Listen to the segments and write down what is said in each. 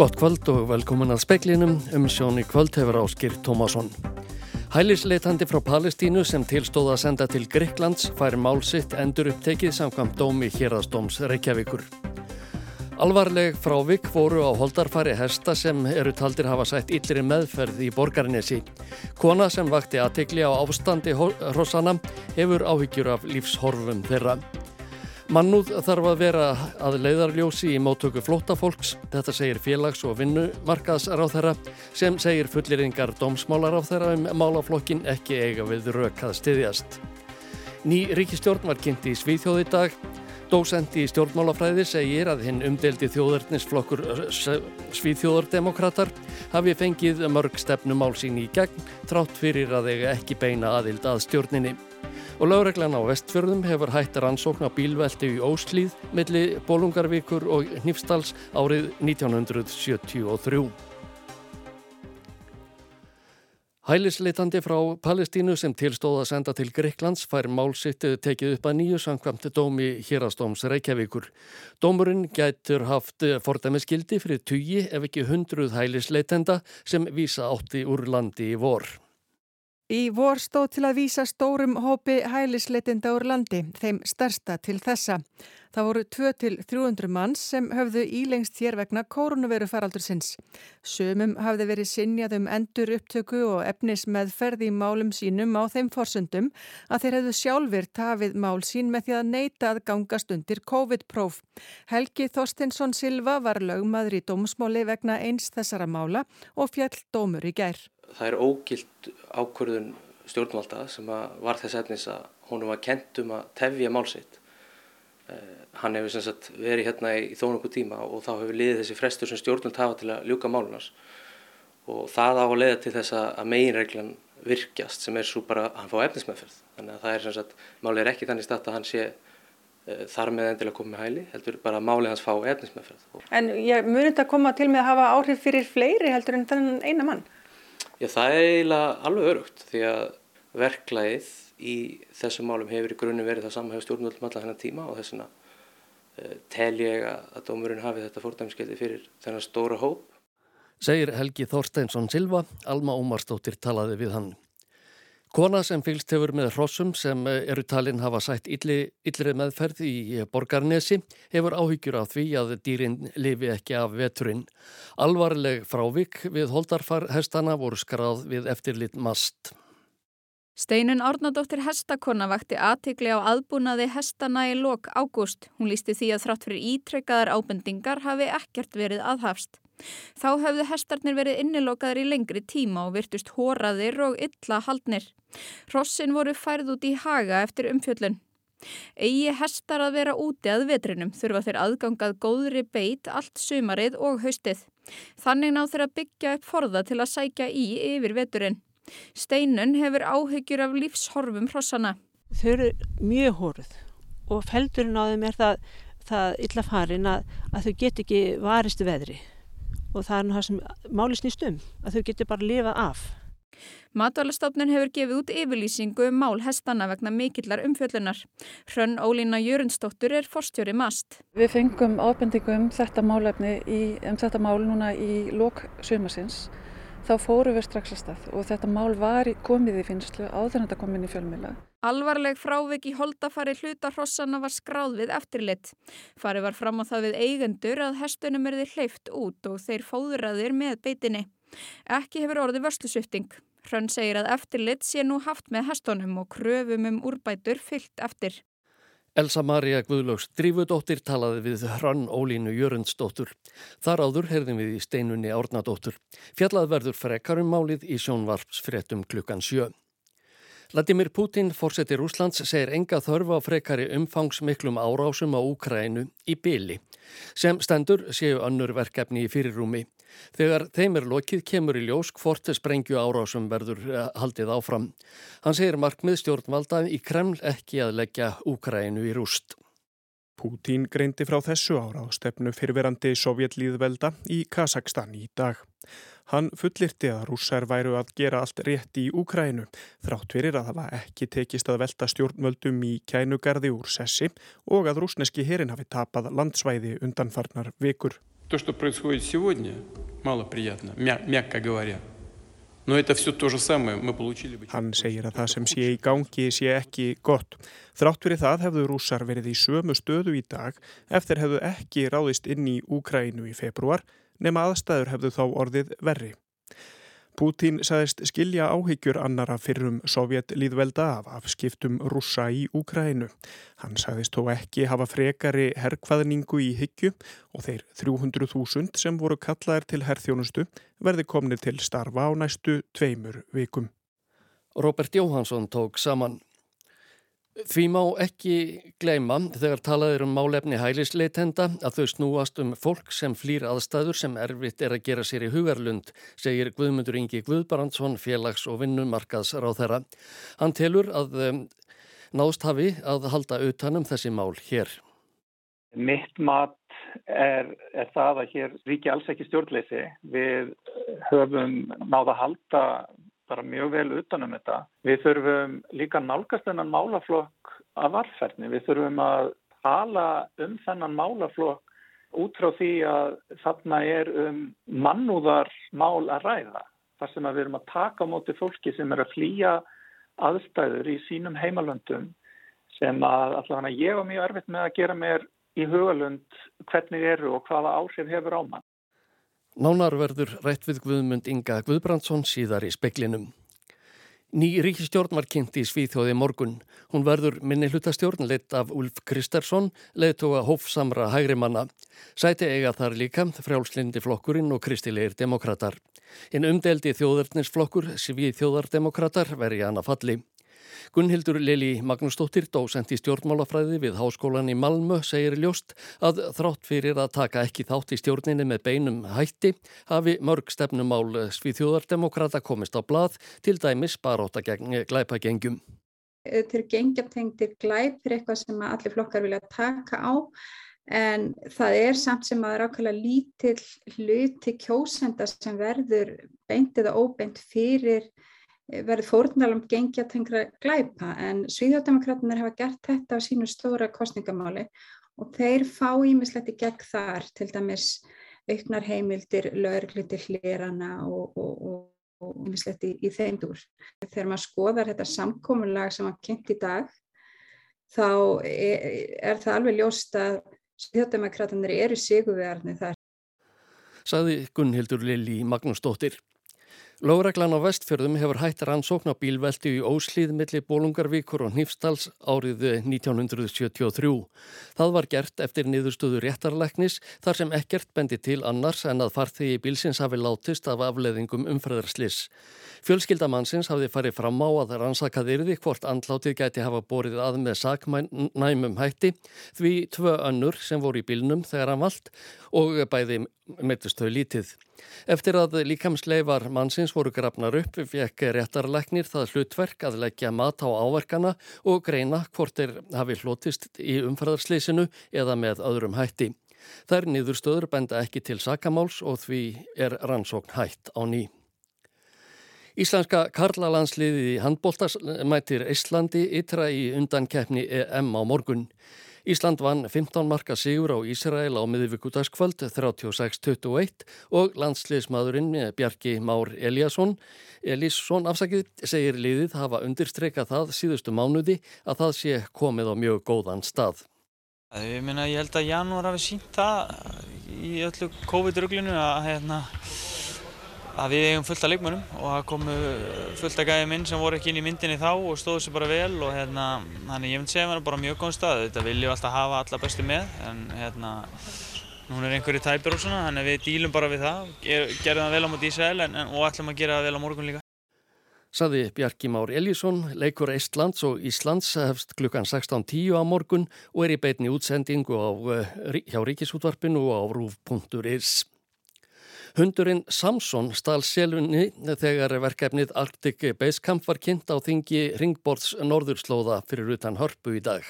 Gott kvöld og velkomin að speklinum um sjóni kvöld hefur áskýr Tómasson. Hælisleitandi frá Palestínu sem tilstóða að senda til Greiklands fær málsitt endur upptekið samkvæmt dómi hérastóms Reykjavíkur. Alvarleg frávik voru á holdarfari hesta sem eru taldir hafa sætt yllri meðferð í borgarnesi. Kona sem vakti aðtegli á ástandi hrossana hefur áhyggjur af lífshorfum þeirra. Mannúð þarf að vera að leiðarljósi í móttöku flótafólks, þetta segir félags- og vinnumarkaðsráð þeirra sem segir fulleringar dómsmálar á þeirra um málaflokkin ekki eiga við rökað stiðjast. Ný ríkistjórn var kynnt í Svíþjóði dag. Dósendi í stjórnmálafræði segir að hinn umdeldi þjóðarnisflokkur Svíþjóðardemokrater hafi fengið mörg stefnumál sín í gegn trátt fyrir að eiga ekki beina aðild að stjórninni og lögreglan á vestfjörðum hefur hætt rannsókn á bílveldi í Óslíð milli Bólungarvíkur og Nýfstals árið 1973. Hælisleitandi frá Palestínu sem tilstóða að senda til Greiklands fær málsittu tekið upp að nýju samkvæmt dómi hérastóms Reykjavíkur. Dómurinn gætur haft fordæmiskildi fyrir tugi ef ekki hundruð hælisleitenda sem vísa átti úr landi í vor. Í vor stóð til að vísa stórum hópi hælisleitinda úr landi, þeim stærsta til þessa. Það voru 2-300 manns sem höfðu ílengst hér vegna koronaviru faraldursins. Sumum hafði verið sinjað um endur upptöku og efnis með ferði í málum sínum á þeim forsundum að þeir hefðu sjálfur tafið mál sín með því að neyta að gangast undir COVID-próf. Helgi Þorstinsson Silva var lögmaður í dómsmáli vegna eins þessara mála og fjall dómur í gær það er ógild ákvörðun stjórnvalda sem var þess efnis að honum var kent um að tefja málsitt. Uh, hann hefur sem sagt verið hérna í, í þó nokkuð tíma og þá hefur liðið þessi frestur sem stjórnvald hafa til að ljúka málunars og það á að leiða til þess að meginreglan virkjast sem er svo bara að hann fá efnismæðferð. Þannig að það er sem sagt, málið er ekki þannig stætt að hann sé uh, þar með endilega komið hæli, heldur bara að málið hans fá efnismæðferð. En ég munið þetta að koma til með að hafa áhrif fyrir fleiri heldur en þennan eina mann? Já, það er eiginlega alveg örugt því að verklæðið í þessum málum hefur í grunnum verið það samhæðu stjórnvöldum alla þennan tíma og þess vegna uh, tel ég að dómurinn hafi þetta fordæmskeiði fyrir þennan stóra hóp. Segir Helgi Þorsteinsson Silva, Alma Ómarsdóttir talaði við hann. Kona sem fylgst hefur með hrossum sem eh, eru talinn hafa sætt illi, illri meðferð í borgarnesi hefur áhyggjur af því að dýrin lifi ekki af veturinn. Alvarleg frávik við holdarfarhestana voru skráð við eftirlit mast. Steinun Árnadóttir hestakonna vakti aðtikli á aðbúnaði hestana í lok ágúst. Hún lísti því að þrátt fyrir ítrekkaðar ábendingar hafi ekkert verið aðhafst. Þá hefðu hestarnir verið innilokaður í lengri tíma og virtust hóraðir og illa haldnir. Rossin voru færð út í haga eftir umfjöllun. Egi hestar að vera úti að vetrinum þurfa þeir aðgangað góðri beit allt sumarið og haustið. Þannig ná þeir að byggja upp forða til að sækja í yfir veturinn. Steinun hefur áhyggjur af lífshorfum hrossana. Þau eru mjög hóruð og feldurinn á þeim er það, það illa farin að, að þau get ekki varistu veðri og það er nú það sem máli snýst um að þau getur bara að lifa af. Matvælastofnun hefur gefið út yfirlýsingu um mál hestana vegna mikillar umfjöllunar. Hrönn Ólína Jörundsdóttur er forstjóri mast. Við fengum ábendingu um þetta málefni í, um þetta mál núna í lok sumasins. Þá fóru við strax að stað og þetta mál var komið í finnslu áður en þetta kom inn í fjölmjöla. Alvarleg frávik í holdafari hlutarhossana var skráð við eftirlit. Fari var fram á það við eigendur að hestunum erði hleyft út og þeir fóðuraðir með beitinni. Ekki hefur orðið vörslusvifting. Hrönn segir að eftirlit sé nú haft með hestunum og kröfum um úrbætur fyllt eftir. Elsa Maria Guðlóks Drífudóttir talaði við Hrönn Ólínu Jörundsdóttur. Þar áður herðum við í steinunni Árnadóttur. Fjallað verður frekarum málið í sjónvarpsfréttum klukkan sjö. Vladimir Putin, fórseti Rúslands, segir enga þörfa frekari umfangsmiklum árásum á Úkrænu í byli. Sem stendur séu önnur verkefni í fyrirrúmi. Þegar þeim er lokið kemur í ljós hvort sprengju árásum verður eh, haldið áfram. Hann segir markmið stjórnvalda í Kreml ekki að leggja Úkrænu í rúst. Pútín greindi frá þessu ára á stefnu fyrverandi sovjetlýðvelda í Kazakstan í dag. Hann fullirti að rússar væru að gera allt rétt í Úkrænu þrátt fyrir að það var ekki tekist að velta stjórnmöldum í kænugarði úr sessi og að rúsneski herin hafi tapað landsvæði undanfarnar vikur. То, что происходит сегодня, малоприятно, мя мягко говоря. Hann segir að það sem sé í gangi sé ekki gott. Þrátt fyrir það hefðu rússar verið í sömu stöðu í dag eftir hefðu ekki ráðist inn í Úkrænu í februar nema aðstæður hefðu þá orðið verri. Pútín saðist skilja áhyggjur annara fyrrum sovjetlýðvelda af afskiptum rússa í Úkrænu. Hann saðist þó ekki hafa frekari herrkvaðningu í hyggju og þeir 300.000 sem voru kallaðir til herrþjónustu verði komni til starfa á næstu tveimur vikum. Robert Jóhansson tók saman. Því má ekki gleyma þegar talaður um málefni hælisleitenda að þau snúast um fólk sem flýr aðstæður sem erfitt er að gera sér í hugarlund, segir Guðmundur Ingi Guðbarandsson, félags- og vinnumarkaðsráð þeirra. Hann telur að um, nást hafi að halda utanum þessi mál hér. Mitt mat er, er það að hér ríki alls ekki stjórnleysi. Við höfum náða að halda bara mjög vel utanum þetta. Við þurfum líka nálgast þennan málaflokk af varferðni. Við þurfum að tala um þennan málaflokk út frá því að þarna er um mannúðar mál að ræða. Þar sem við erum að taka á móti fólki sem er að flýja aðstæður í sínum heimalöndum sem að allavega ég var mjög erfitt með að gera mér í hugalund hvernig eru og hvaða áhrif hefur á mann. Nánar verður rætt við Guðmund Inga Guðbrandsson síðar í speklinum. Ný ríkistjórn var kynnt í Svíþjóði morgun. Hún verður minni hlutastjórn leitt af Ulf Kristersson, leittóa hófsamra hægrimanna. Sæti eiga þar líka frjálslindi flokkurinn og kristilegir demokrater. En umdeldi þjóðarnisflokkur, Svíþjóðardemokrater, veri hana falli. Gunnhildur Lili Magnúsdóttir, dósent í stjórnmálafræði við Háskólan í Malmö, segir ljóst að þrátt fyrir að taka ekki þátt í stjórninni með beinum hætti hafi mörg stefnumál Svíþjóðardemokrata komist á blað til dæmis baróta gegn glæpagengjum. Þetta er gengjaptengtir glæpir eitthvað sem allir flokkar vilja taka á en það er samt sem að það er ákveðlega lítill hluti kjósenda sem verður beint eða óbeint fyrir verið fórnalum gengja tengra glæpa en Svíðjóðdemokraternar hafa gert þetta á sínu stóra kostningamáli og þeir fá ímislegt í gegn þar til dæmis auknar heimildir, lögurglindir hlýrana og ímislegt í, í þeim dúr. Þegar maður skoðar þetta samkómulag sem var kynnt í dag þá er, er það alveg ljóst að Svíðjóðdemokraternar eru sigurverðni þar. Saði Gunnhildur Lili Magnúsdóttir. Lóreglan á vestfjörðum hefur hætt rannsókn á bílveldi í Óslíð millir Bólungarvíkur og Hnífstals árið 1973. Það var gert eftir niðurstöðu réttarleiknis þar sem ekkert bendi til annars en að farþegi bílsins hafi látist af afleðingum umfræðarslis. Fjölskyldamannsins hafði farið fram á að rannsakað yrði hvort andlátið gæti hafa borið að með sakmænum hætti því tvö önnur sem voru í bílnum þegar hann vald og bæði meitust þau lítið. Eftir að líkamsleifar mannsins voru grafnar upp fekk réttarleiknir það hlutverk að leggja mat á áverkana og greina hvort þeir hafi hlotist í umfæðarsleysinu eða með öðrum hætti. Þær niðurstöður benda ekki til sakamáls og því er rannsókn hætt á ný. Íslenska karlalandsliði handbóltas mætir Íslandi ytra í undankeppni EM á morgun. Ísland vann 15 marka sigur á Ísrael á miðvíkudagskvöld 36-21 og landsliðsmaðurinn Bjarki Már Eliasson Elísson afsakið segir liðið hafa undirstreika það síðustu mánuði að það sé komið á mjög góðan stað. Ég, minna, ég held að janúar hafi sínt það í öllu COVID-ruglinu að hérna að við eigum fullt af leikmönum og það komu fullt af gæði minn sem voru ekki inn í myndinni þá og stóðu sér bara vel og hérna, þannig ég myndi segja að það er bara mjög góð stað. Þetta viljum alltaf hafa alla bestu með en hérna, núna er einhverju tæpir og svona, þannig við dílum bara við það, gerum það vel á Ísrael en, en, og ætlum að gera það vel á morgun líka. Saði Bjarki Már Elísson, leikur Eistlands og Íslands hefst klukkan 16.10 á morgun og er í beitni útsendingu á, eh, hjá Ríkisútvarpinu og á rúf.is. Hundurinn Samson stál selunni þegar verkefnið Arctic Base Camp var kynnt á þingi Ringborðs norðurslóða fyrir utan hörpu í dag.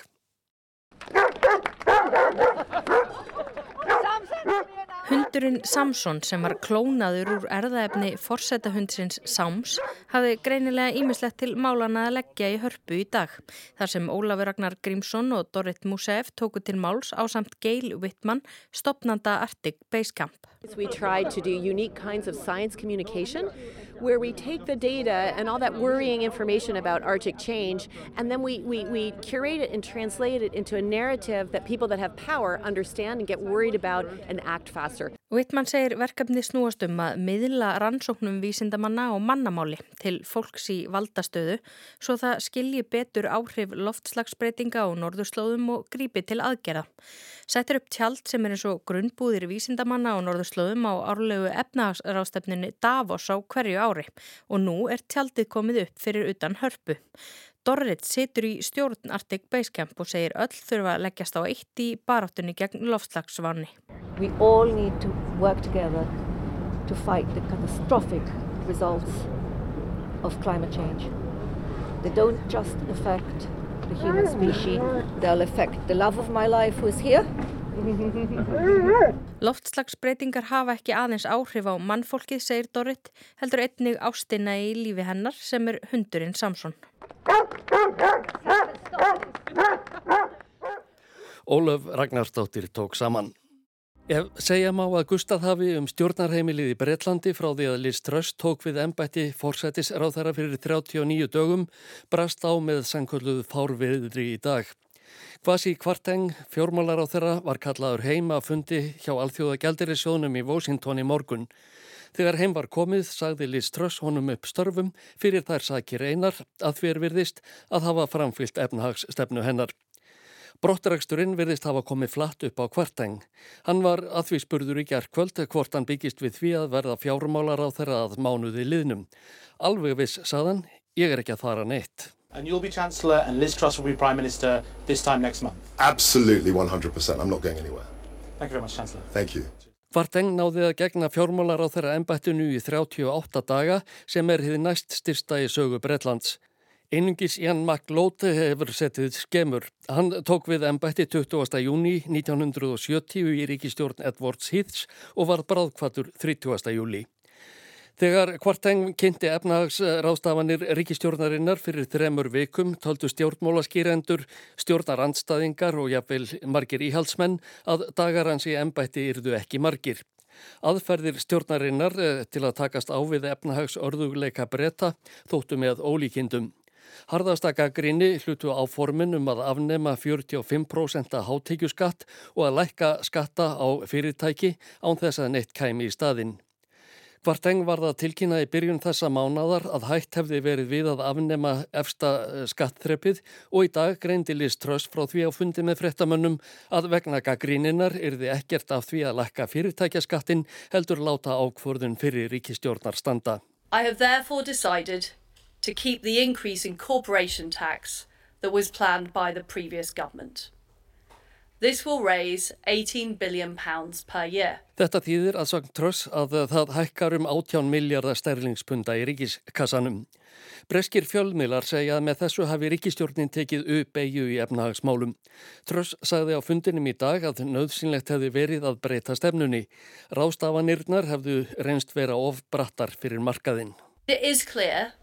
Hundurinn Samson sem var klónaður úr erðaefni forsetahundsins Sams hafði greinilega ímislegt til málana að leggja í hörpu í dag. Þar sem Ólafur Ragnar Grímsson og Dorrit Musef tóku til máls á samt Gail Wittmann, stopnanda Arctic Base Camp. We tried to do unique kinds of science communication where we take the data and all that worrying information about Arctic change and then we, we, we curate it and translate it into a narrative that people that have power understand and get worried about and act faster. Wittmann segir verkefni snúast um að miðla rannsóknum vísindamanna og mannamáli til fólks í valdastöðu svo það skilji betur áhrif loftslagsbreytinga á norðurslóðum og grípi til aðgerða. Settur upp tjald sem er eins og grunnbúðir vísindamanna á norðurslóðum á árlegu efnarástefninu Davos á hverju ári og nú er tjaldið komið upp fyrir utan hörpu. Dorrit situr í stjórn Arctic Base Camp og segir öll þurfa að leggjast á eitt í baráttunni gegn loftslagsvanni. We all need to work together to fight the catastrophic results of climate change. They don't just affect the human species, they'll affect the love of my life who is here. Loftslagsbreytingar hafa ekki aðeins áhrif á mannfólkið, segir Dorrit, heldur einnig ástina í lífi hennar sem er hundurinn Samson. Ólöf Ragnarsdóttir tók saman. Ef segja má að Gustaf hafi um stjórnarheimilið í Breitlandi frá því að Liz Truss tók við ennbætti fórsætis ráðherra fyrir 39 dögum brast á með sankölluðu fárviðri í dag. Kvasi Kvarteng, fjórmálar á þeirra, var kallaður heim að fundi hjá Alþjóða Gjaldirisjónum í Washington í morgun. Þegar heim var komið sagði Liz Truss honum upp störfum fyrir þær sakir einar að fyrir virðist að hafa framfyllt efnahagsstefnu hennar. Brottræksturinn virðist hafa komið flatt upp á kvarteng. Hann var að því spurður í gerðkvöld hvort hann byggist við því að verða fjármálar á þeirra að mánuði liðnum. Alveg viss saðan, ég er ekki að fara neitt. And you'll be Chancellor and Liz Truss will be Prime Minister this time next month? Absolutely 100%. I'm not going anywhere. Thank you very much, Chancellor. Thank you. Kvarteng náði að gegna fjármálar á þeirra ennbættinu í 38 daga sem er hið næst styrsta í sögu Breitlands. Einungis Ian McLote hefur setið skemur. Hann tók við ennbætti 20. júni 1970 í ríkistjórn Edwards Heaths og var bráðkvatur 30. júli. Þegar Kvarteng kynnti efnahagsrástafanir ríkistjórnarinnar fyrir þremur vikum tóldu stjórnmólaskýrendur, stjórnarandstaðingar og jafnvel margir íhalsmenn að dagarans í ennbætti yrðu ekki margir. Aðferðir stjórnarinnar til að takast á við efnahagsörðugleika breyta þóttu með ólíkindum. Harðastaka grinni hlutu á formin um að afnema 45% hátíkjuskatt og að lækka skatta á fyrirtæki án þess að neitt kæmi í staðinn. Kvarteng var það tilkynna í byrjun þessa mánadar að hægt hefði verið við að afnema efsta skattþreppið og í dag greindi Liz Truss frá því á fundi með frettamönnum að vegna gaggríninar yrði ekkert af því að lakka fyrirtækjaskattin heldur láta ákvörðun fyrir ríkistjórnar standa. I have therefore decided to keep the increase in corporation tax that was planned by the previous government. This will raise 18 billion pounds per year. Þetta þýðir að sagn tröss að það hækkar um 18 miljardar sterlingspunda í ríkiskassanum. Breskir fjölmilar segja að með þessu hafi ríkistjórnin tekið uppeyju í efnahagsmálum. Tröss sagði á fundinum í dag að nöðsynlegt hefði verið að breyta stefnunni. Rástafanirnar hefðu reynst vera of brattar fyrir markaðinn. It is clear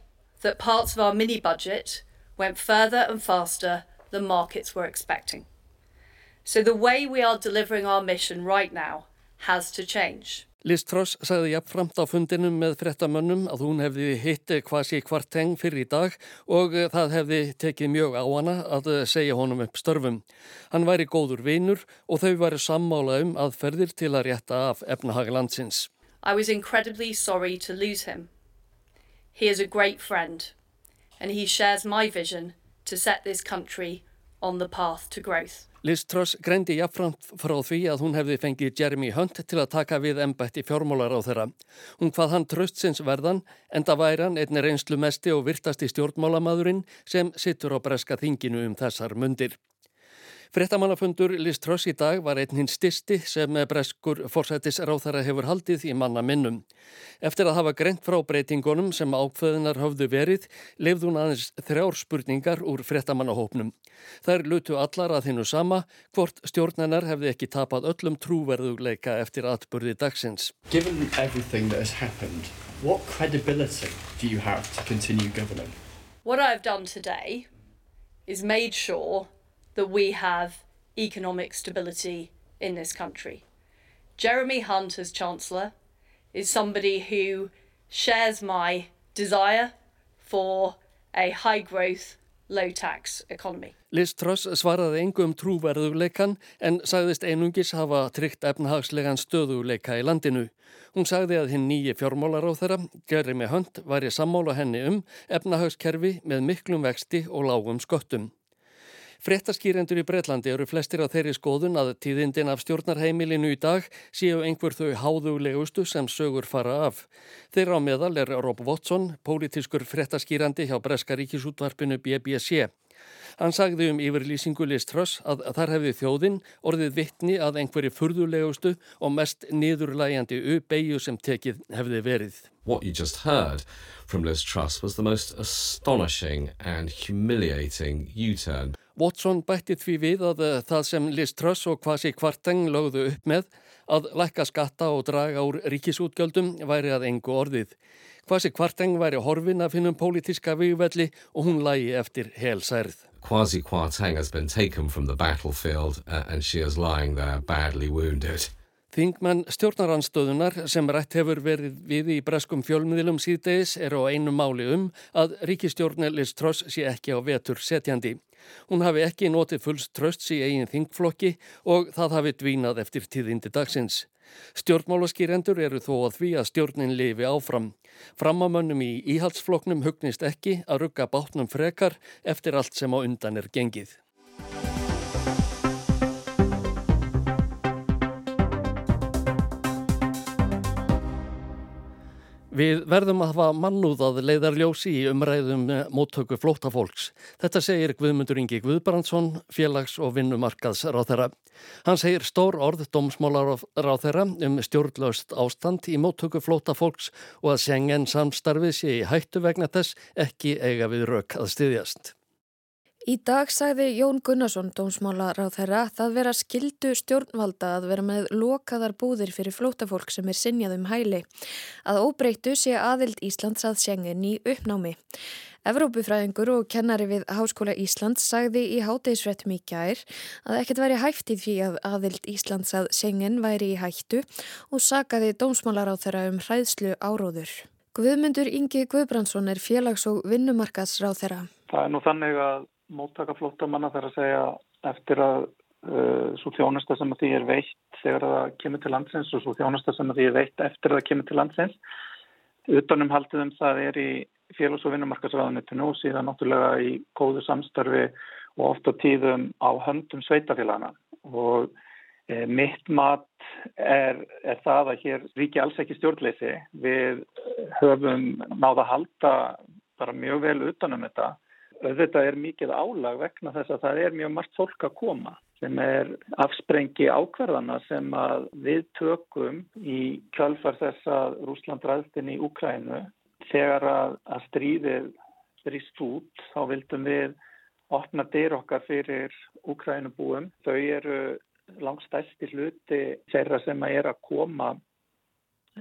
that parts of our mini budget went further and faster than markets were expecting. So the way we are delivering our mission right now has to change. Liz Truss sagði jafnframt á fundinum með frettamönnum að hún hefði hitt eh, kvasi kvarteng fyrir í dag og eh, það hefði tekið mjög á hana að eh, segja honum upp störfum. Hann væri góður vinur og þau væri sammála um aðferðir til að rétta af efnahag landsins. I was incredibly sorry to lose him. He is a great friend and he shares my vision to set this country on the path to growth. Liz Truss greindi jafnframt frá því að hún hefði fengið Jeremy Hunt til að taka við embætti fjármólar á þeirra. Hún hvað hann tröstsins verðan, enda væri hann einni reynslu mesti og virtasti stjórnmálamadurinn sem sittur á breska þinginu um þessar mundir. Frettamannafundur Liz Truss í dag var einn hinn stisti sem breskur forsættis ráþara hefur haldið í manna minnum. Eftir að hafa greint frá breytingunum sem ákveðinar höfðu verið, lefði hún aðeins þrjár spurningar úr frettamannahópnum. Þær lutu allar að hinnu sama hvort stjórnanar hefði ekki tapað öllum trúverðugleika eftir atbyrði dagsins. Given everything that has happened, what credibility do you have to continue governing? What I've done today is made sure that we have economic stability in this country. Jeremy Hunt, as Chancellor, is somebody who shares my desire for a high growth, low tax economy. Liz Truss svaraði engum trúverðuleikan en sagðist einungis hafa tryggt efnahagslegan stöðuleika í landinu. Hún sagði að hinn nýji fjármálar á þeirra, Jeremy Hunt, væri sammála henni um efnahagskerfi með miklum vexti og lágum sköttum. Frettaskýrendur í Breitlandi eru flestir á þeirri skoðun að tíðindin af stjórnarheimilinu í dag séu einhver þau háðulegustu sem sögur fara af. Þeirra á meðal er Rob Watson, pólitískur frettaskýrandi hjá Breska ríkisútvarpinu BBC. Hann sagði um yfirlýsingu Liz Truss að þar hefði þjóðin orðið vittni að einhverju furðulegustu og mest niðurlægjandi uppeyju sem tekið hefði verið. What you just heard from Liz Truss was the most astonishing and humiliating U-turn. Watson bætti því við að eh, það sem Liz Truss og Kwasi Kvarteng lögðu upp með að lækka skatta og draga úr ríkisútgjöldum væri að engu orðið. Kwasi Kvarteng væri horfin af hinnum pólitíska vývelli og hún lægi eftir helsærð. Kwasi Kwarteng has been taken from the battlefield uh, and she is lying there badly wounded. Þingmenn stjórnaranstöðunar sem rætt hefur verið við í breskum fjölmiðlum síðdeis er á einu máli um að ríkistjórnilis tröss sé ekki á vetur setjandi. Hún hafi ekki notið fullst trösts í eigin þingflokki og það hafi dvínað eftir tíðindi dagsins. Stjórnmálaskýrendur eru þó að því að stjórnin lifi áfram. Framamönnum í íhaldsfloknum hugnist ekki að rugga bátnum frekar eftir allt sem á undan er gengið. Við verðum að hafa mannúð að leiðarljósi í umræðum móttöku flótafólks. Þetta segir Guðmundur Ingi Guðbrandsson, félags- og vinnumarkaðsráþera. Hann segir stór orð domsmálaráþera um stjórnlaust ástand í móttöku flótafólks og að sengen samstarfið sé í hættu vegna þess ekki eiga við rauk að styðjast. Í dag sagði Jón Gunnarsson, dómsmálar á þeirra, það vera skildu stjórnvalda að vera með lokaðar búðir fyrir flótafólk sem er sinjað um hæli. Að óbreytu sé aðild Íslands að sengin í uppnámi. Evrópufræðingur og kennari við Háskóla Íslands sagði í hátegisfrettum í gær að ekkert væri hægt í því að aðild Íslands að sengin væri í hættu og sagaði dómsmálar á þeirra um hræðslu áróður. Guðmundur Ingi Guðbrandsson er félags- og vinnumarkaðsráð þeirra. Það er nú þannig að móttaka flóttamanna þar að segja eftir að uh, svo þjónusta sem að því er veitt þegar það kemur til landsins og svo þjónusta sem að því er veitt eftir að það kemur til landsins. Utanum haldum það er í félags- og vinnumarkasræðanitinu og síðan náttúrulega í góðu samstarfi og ofta tíðum á höndum sveitafélagana og mitt mat er, er það að hér ríki alls ekki stjórnleysi. Við höfum náða að halda bara mjög vel utanum þetta Þetta er mikið álag vegna þess að það er mjög margt fólk að koma sem er afsprengi ákverðana sem að við tökum í kjálfar þess að Rúsland ræðstinn í Ukrænu. Þegar að, að stríðið stríst út þá vildum við opna dyr okkar fyrir Ukrænubúum. Þau eru langstæsti hluti þeirra sem að er að koma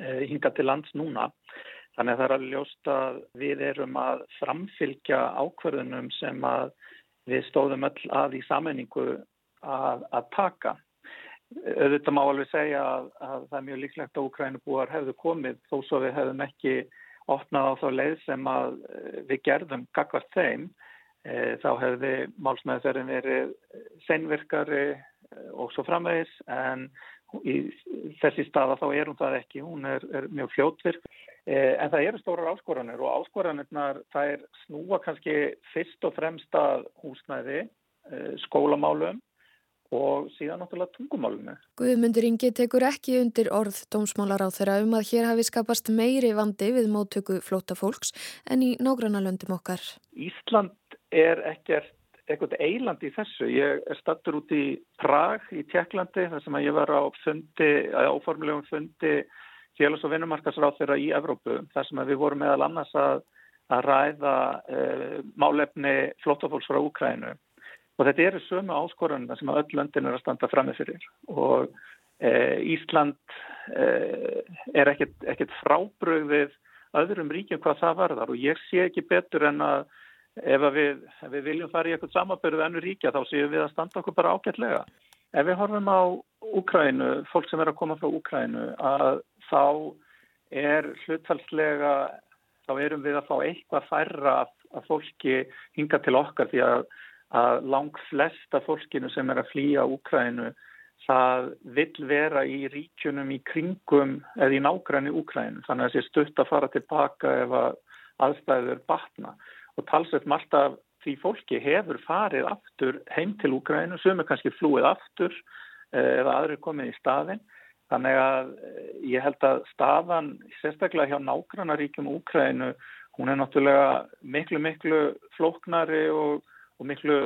eh, hinga til lands núna. Þannig að það er að ljósta að við erum að framfylgja ákverðunum sem að við stóðum öll að í sammenningu að, að taka. Þetta má alveg segja að, að það er mjög líklegt að Ukrænubúar hefðu komið þó svo við hefðum ekki opnað á þá leið sem að eh, við gerðum gagvart þeim. Eh, þá hefði málsmeðferðin verið senvirkari og svo framvegis en í þessi staða þá er hún það ekki, hún er, er mjög fljótvirk eh, en það eru stórar áskoranir og áskoranirnar er snúa kannski fyrst og fremst að húsnæði, eh, skólamálum og síðan náttúrulega tungumálunni. Guðmundur Ingi tekur ekki undir orð dómsmálar á þeirra um að hér hafi skapast meiri vandi við móttöku flóta fólks en í nágranna löndum okkar. Ísland er ekkert eitthvað eiland í þessu. Ég er stattur út í Prag í Tjekklandi þar sem ég var á fundi, áformulegum fundi félags- og vinnumarkasráð þeirra í Evrópu þar sem við vorum meðal annars að, að ræða uh, málefni flottafólks frá Úkrænu og þetta eru sömu áskorunna sem að öll löndin er að standa framið fyrir. Og uh, Ísland uh, er ekkert, ekkert frábröðið öðrum ríkjum hvað það varðar. Og ég sé ekki betur en að ef við, ef við viljum fara í eitthvað samanbyrðu ennu ríkja þá séum við að standa okkur bara ágætlega. Ef við horfum á Úkrænu, fólk sem er að koma frá Úkrænu, að þá er hlutfalslega, þá erum við að fá eitthvað færra að fólki hinga til okkar því að, að lang flesta fólkinu sem er að flýja Úkrænu það vill vera í ríkjunum í kringum eða í nágræni Úkrænu þannig að það sé stutt að fara tilbaka ef að aðstæður batna og talsveit margt af því fólki hefur farið aftur heim til Úkrænu sem er kannski flúið aftur eða aðri komið í staðin þannig að ég held að staðan sérstaklega hjá nágrannaríkjum Úkrænu hún er náttúrulega miklu miklu flóknari og og miklu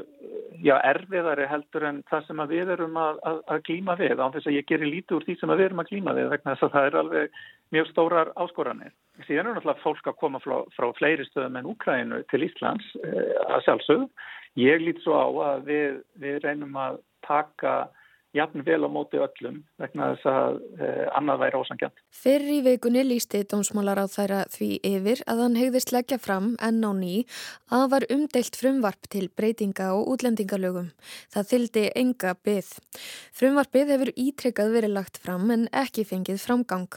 já, erfiðari heldur en það sem við erum að, að, að glíma við án þess að ég gerir lítið úr því sem við erum að glíma við vegna þess að það er alveg mjög stórar áskoranir. Síðan er náttúrulega fólk að koma frá, frá fleiri stöðum en Úkrænu til Íslands eh, að sjálfsögðu. Ég lít svo á að við, við reynum að taka jafn vel á móti öllum vegna þess að eh, annað væri ósangjant. Fyrir í veikunni lísti dómsmálar á þæra því yfir að hann hegðist leggja fram enn á ný að var umdeilt frumvarp til breytinga og útlendingalögum. Það þyldi enga byð. Frumvarpið hefur ítrekkað verið lagt fram en ekki fengið framgang.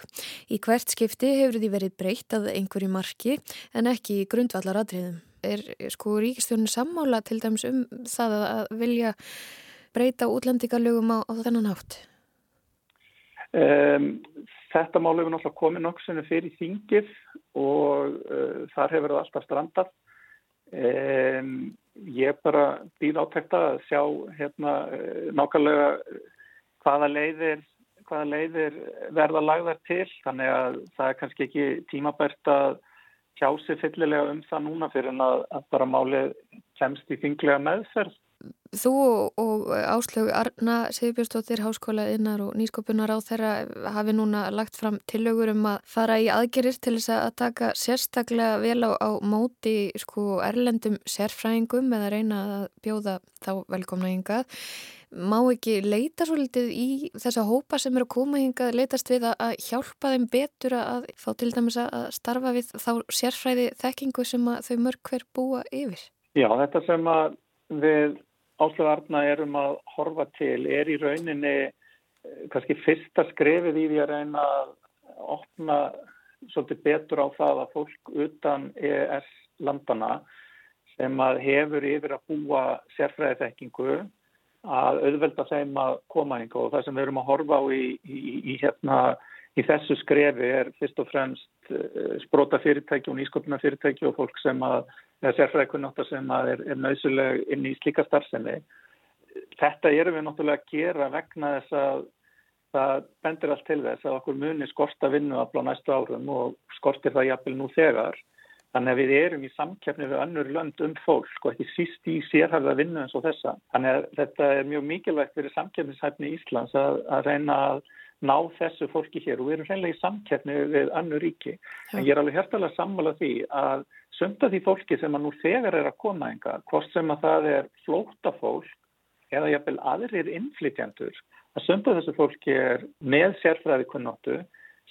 Í hvert skipti hefur því verið breytt að einhverju marki en ekki í grundvallar atriðum. Er sko ríkistjónu sammála til dæms um það að vilja breyta útlendingarlögum á, á þennan hátt? Um, þetta mál hefur náttúrulega komið nokksinu fyrir þingið og uh, þar hefur það alltaf strandað. Um, ég bara býð átækta að sjá hérna uh, nákvæmlega hvaða leiðir, hvaða leiðir verða lagðar til. Þannig að það er kannski ekki tímabært að sjá sig fyllilega um það núna fyrir en að, að bara málið kemst í þinglega meðferð. Þú og Áslögu Arna Sigurbjörnsdóttir, Háskóla innar og nýskopunar á þeirra hafi núna lagt fram tillögur um að fara í aðgerir til þess að taka sérstaklega vel á, á móti sko erlendum sérfræðingum eða reyna að bjóða þá velkomna hingað. Má ekki leita svolítið í þessa hópa sem eru að koma hingað, leitast við að hjálpa þeim betur að fá til dæmis að starfa við þá sérfræði þekkingu sem þau mörg hver búa yfir? Já, þetta sem að við áslögarna erum að horfa til er í rauninni kannski fyrsta skrefið í því að reyna að opna svolítið betur á það að fólk utan ES landana sem að hefur yfir að búa sérfræði þekkingu að auðvelda þeim að koma yngi og það sem við erum að horfa á í, í, í, hérna, í þessu skrefi er fyrst og fremst sprota fyrirtæki og nýsköpuna fyrirtæki og fólk sem að eða sérfræðikunnáttar sem er, er nöysuleg inn í slíka starfsemi. Þetta erum við náttúrulega að gera vegna þess að það bendir allt til þess að okkur muni skorta vinnu að blá næstu árum og skortir það jafnvel nú þegar. Þannig að við erum í samkeppni við önnur lönd um fólk og ekki síst í sérhæfða vinnu eins og þessa. Þannig að þetta er mjög mikilvægt fyrir samkeppnishæfni Íslands að, að reyna að ná þessu fólki hér og við erum hreinlega í samkeppni við önnur ríki. En ég er alveg hérstalega sammála því að Sönda því fólki sem að nú þegar er að koma enga, hvort sem að það er flóta fólk eða jafnvel aðrir innflytjandur, að sönda þessu fólki er með sérfræði kunnáttu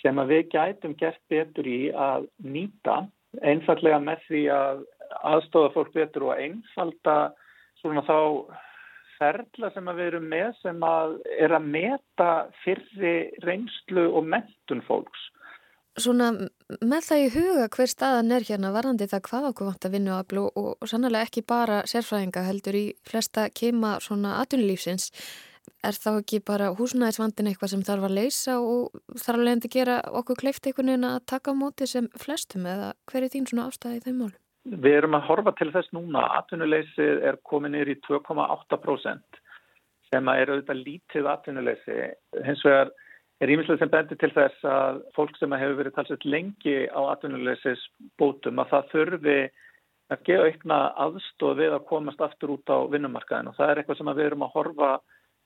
sem að við gætum gert betur í að nýta einfallega með því að aðstofa fólk betur og einfalda svona þá ferla sem að við erum með sem að er að meta fyrri reynslu og mentun fólks. Svona með það í huga hver staðan er hérna varandi það hvað okkur vant að vinna og, og, og sannlega ekki bara sérfræðinga heldur í flesta kema svona atvinnulífsins er þá ekki bara húsnæðisvandin eitthvað sem þarf að leysa og þarf að leiðandi gera okkur kleift einhvern veginn að taka á móti sem flestum eða hver er þín svona ástæði í þeim mál? Við erum að horfa til þess núna að atvinnuleysið er komin yfir í 2,8% sem er auðvitað lítið atvinnuleysi hins vegar er ímislega sem bendir til þess að fólk sem hefur verið talsett lengi á atvinnuleysis bótum að það þurfi ekki aukna aðstóð við að komast aftur út á vinnumarkaðin og það er eitthvað sem við erum að horfa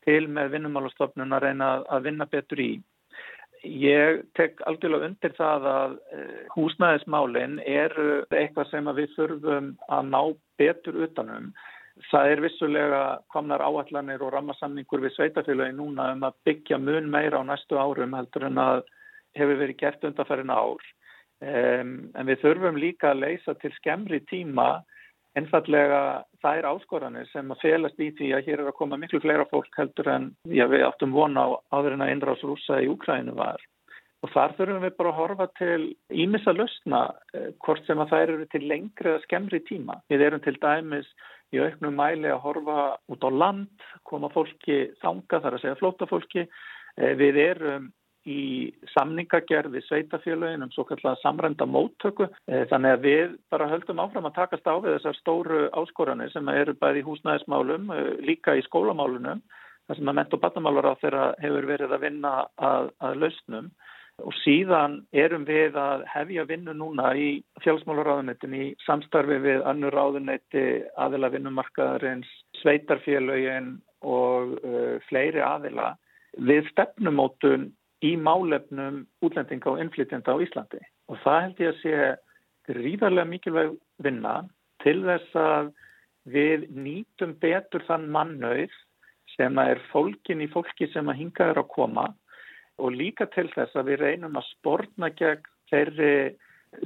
til með vinnumálastofnun að reyna að vinna betur í. Ég tek algjörlega undir það að eh, húsnæðismálinn er eitthvað sem við þurfum að ná betur utanum. Það er vissulega komnar áallanir og rammasamningur við sveitafélagi núna um að byggja mun meira á næstu árum heldur en að hefur verið gert undanferðin ár. Um, en við þurfum líka að leysa til skemmri tíma einfallega þær áskoranir sem að felast í því að hér er að koma miklu fleira fólk heldur en já, við áttum vona á áður en að innrás rúsa í Úkrænu var. Og þar þurfum við bara að horfa til ímissa lausna eh, hvort sem að þær eru til lengri eða skemmri tíma. Við erum til dæmis í auknum mæli að horfa út á land, koma fólki þanga þar að segja flóta fólki. Eh, við erum í samningagerð við sveitafélagin um svo kallega samrenda móttöku. Eh, þannig að við bara höldum áfram að takast á við þessar stóru áskoranir sem eru bæði í húsnæðismálum, eh, líka í skólamálunum, þar sem að ment- og batnamálar á þeirra hefur verið að vinna að, að lausnum. Og síðan erum við að hefja vinnu núna í fjálsmálaráðunetin í samstarfi við annur ráðunetti, aðila vinnumarkaðarins, sveitarfélagin og uh, fleiri aðila við stefnumótun í málefnum útlendinga og innflytjenda á Íslandi. Og það held ég að sé gríðarlega mikilvæg vinna til þess að við nýtum betur þann mannauð sem er fólkin í fólki sem að hinga er að koma og líka til þess að við reynum að spórna gegn þeirri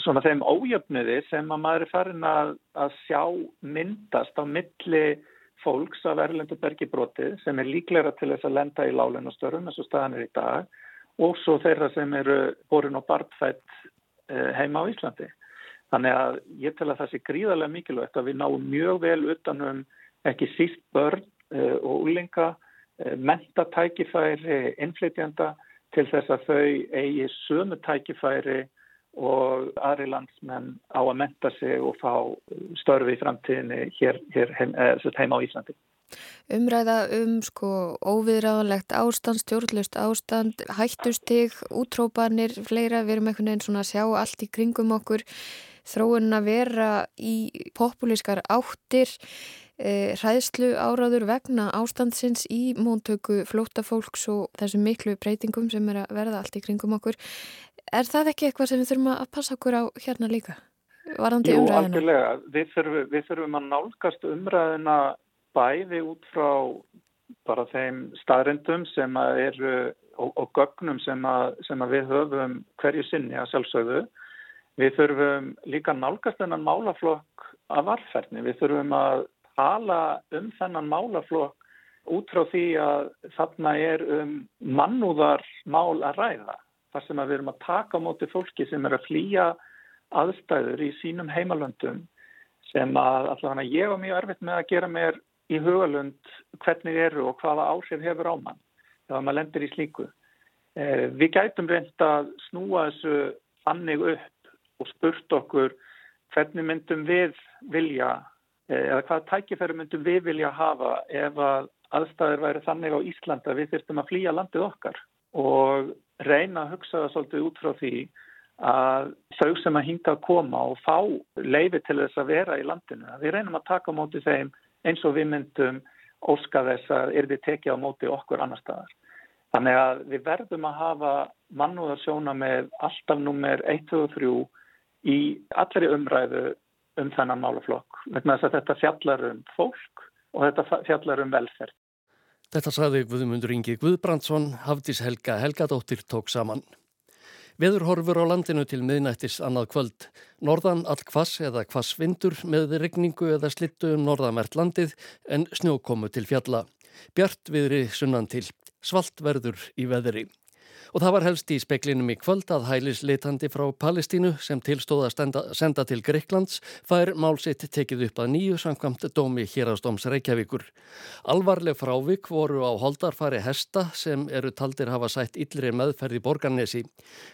svona þeim ójöfniði sem að maður er farin að, að sjá myndast á milli fólks af Erlendu bergibrotið sem er líklega til þess að lenda í lálunastörum eins og staðan er í dag og svo þeirra sem eru borin og barnfætt eh, heima á Íslandi. Þannig að ég tel að það sé gríðarlega mikilvægt að við náum mjög vel utanum ekki síst börn eh, og úlinga, eh, mentatækifæri, innflytjanda til þess að þau eigi sömu tækifæri og aðri landsmenn á að menta sig og fá störfi í framtíðinni hér, hér heim, heima á Íslandi. Umræða um sko óviðráðanlegt ástand, stjórnlust ástand, hættustig, útrópanir, fleira, við erum einhvern veginn svona að sjá allt í kringum okkur, þróun að vera í populískar áttir, e, hræðslu áráður vegna ástandsins í móntöku flótafólks og þessum miklu breytingum sem er að verða allt í kringum okkur. Er það ekki eitthvað sem við þurfum að passa okkur á hérna líka? Varandi Jú, umræðina? algjörlega. Við þurfum, við þurfum að nálgast umræðina bæði út frá bara þeim staðrindum sem að eru og, og gögnum sem að, sem að við höfum hverju sinni að sjálfsögðu. Við þurfum líka nálgast þennan málaflokk af varferðni. Við þurfum að tala um þennan málaflokk út frá því að þarna er um mannúðar mál að ræða. Þar sem að við erum að taka á móti fólki sem er að flýja aðstæður í sínum heimalöndum sem að allavega ég var mjög erfitt með að gera mér í hugalund hvernig eru og hvaða áhrif hefur á mann þegar maður lendir í slíku. Eh, við gætum reynd að snúa þessu fannig upp og spurt okkur hvernig myndum við vilja eh, eða hvaða tækifæri myndum við vilja hafa ef að aðstæður væri þannig á Íslanda við þurftum að flýja landið okkar og reyna að hugsa það svolítið út frá því að þau sem að hinga að koma og fá leifi til þess að vera í landinu, við reynum að taka móti þeim eins og við myndum óska þess að er þið tekið á móti okkur annar staðar. Þannig að við verðum að hafa mannúðarsjóna með alltaf nummer 1, 2 og 3 í allri umræðu um þennan málaflokk. Þetta fjallar um fólk og þetta fjallar um velferð. Þetta saði Guðmundur Ingi Guðbrandsson, Hafdís Helga Helgadóttir tók saman. Veður horfur á landinu til miðnættis annað kvöld. Norðan all kvass eða kvassvindur með regningu eða slittu um norðamert landið en snjókomu til fjalla. Bjart viðri sunnan til. Svalt verður í veðri. Og það var helst í speklinum í kvöld að hælisleitandi frá Palestínu sem tilstóða að senda til Greiklands fær málsitt tekið upp að nýju samkvamt dómi hérastóms Reykjavíkur. Alvarleg frávik voru á holdarfari hesta sem eru taldir hafa sætt yllri meðferði borgarnesi.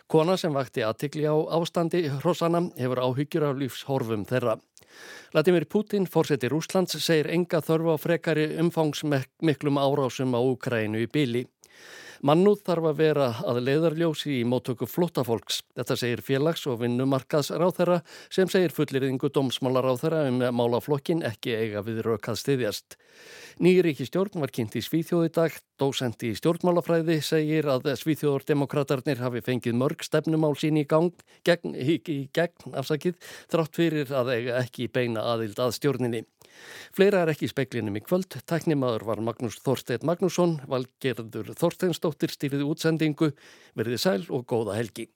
Kona sem vakti aðtikli á ástandi hrossana hefur áhyggjur af lífshorfum þeirra. Latimir Putin, fórseti Rúslands, segir enga þörfu á frekari umfangsmiklum árásum á Ukrænu í byli. Mannúð þarf að vera að leiðarljósi í móttöku flótafólks. Þetta segir félags- og vinnumarkaðs ráþæra sem segir fullirðingu dómsmálaráþæra um málaflokkin ekki eiga við rökað stiðjast. Nýjuríki stjórn var kynnt í Svíþjóði dag. Dósend í stjórnmálafræði segir að Svíþjóðardemokraterni hafi fengið mörg stefnumál sín í gang gegn, í, í gegn afsakið þrátt fyrir að ekki beina aðild að stjórninni. Fleira er ekki í speklinum í kvöld. Tæknimaður var Magnús Þorstein Magnússon, valgerður Þorsteinsdóttir stýrið útsendingu, verðið sæl og góða helgi.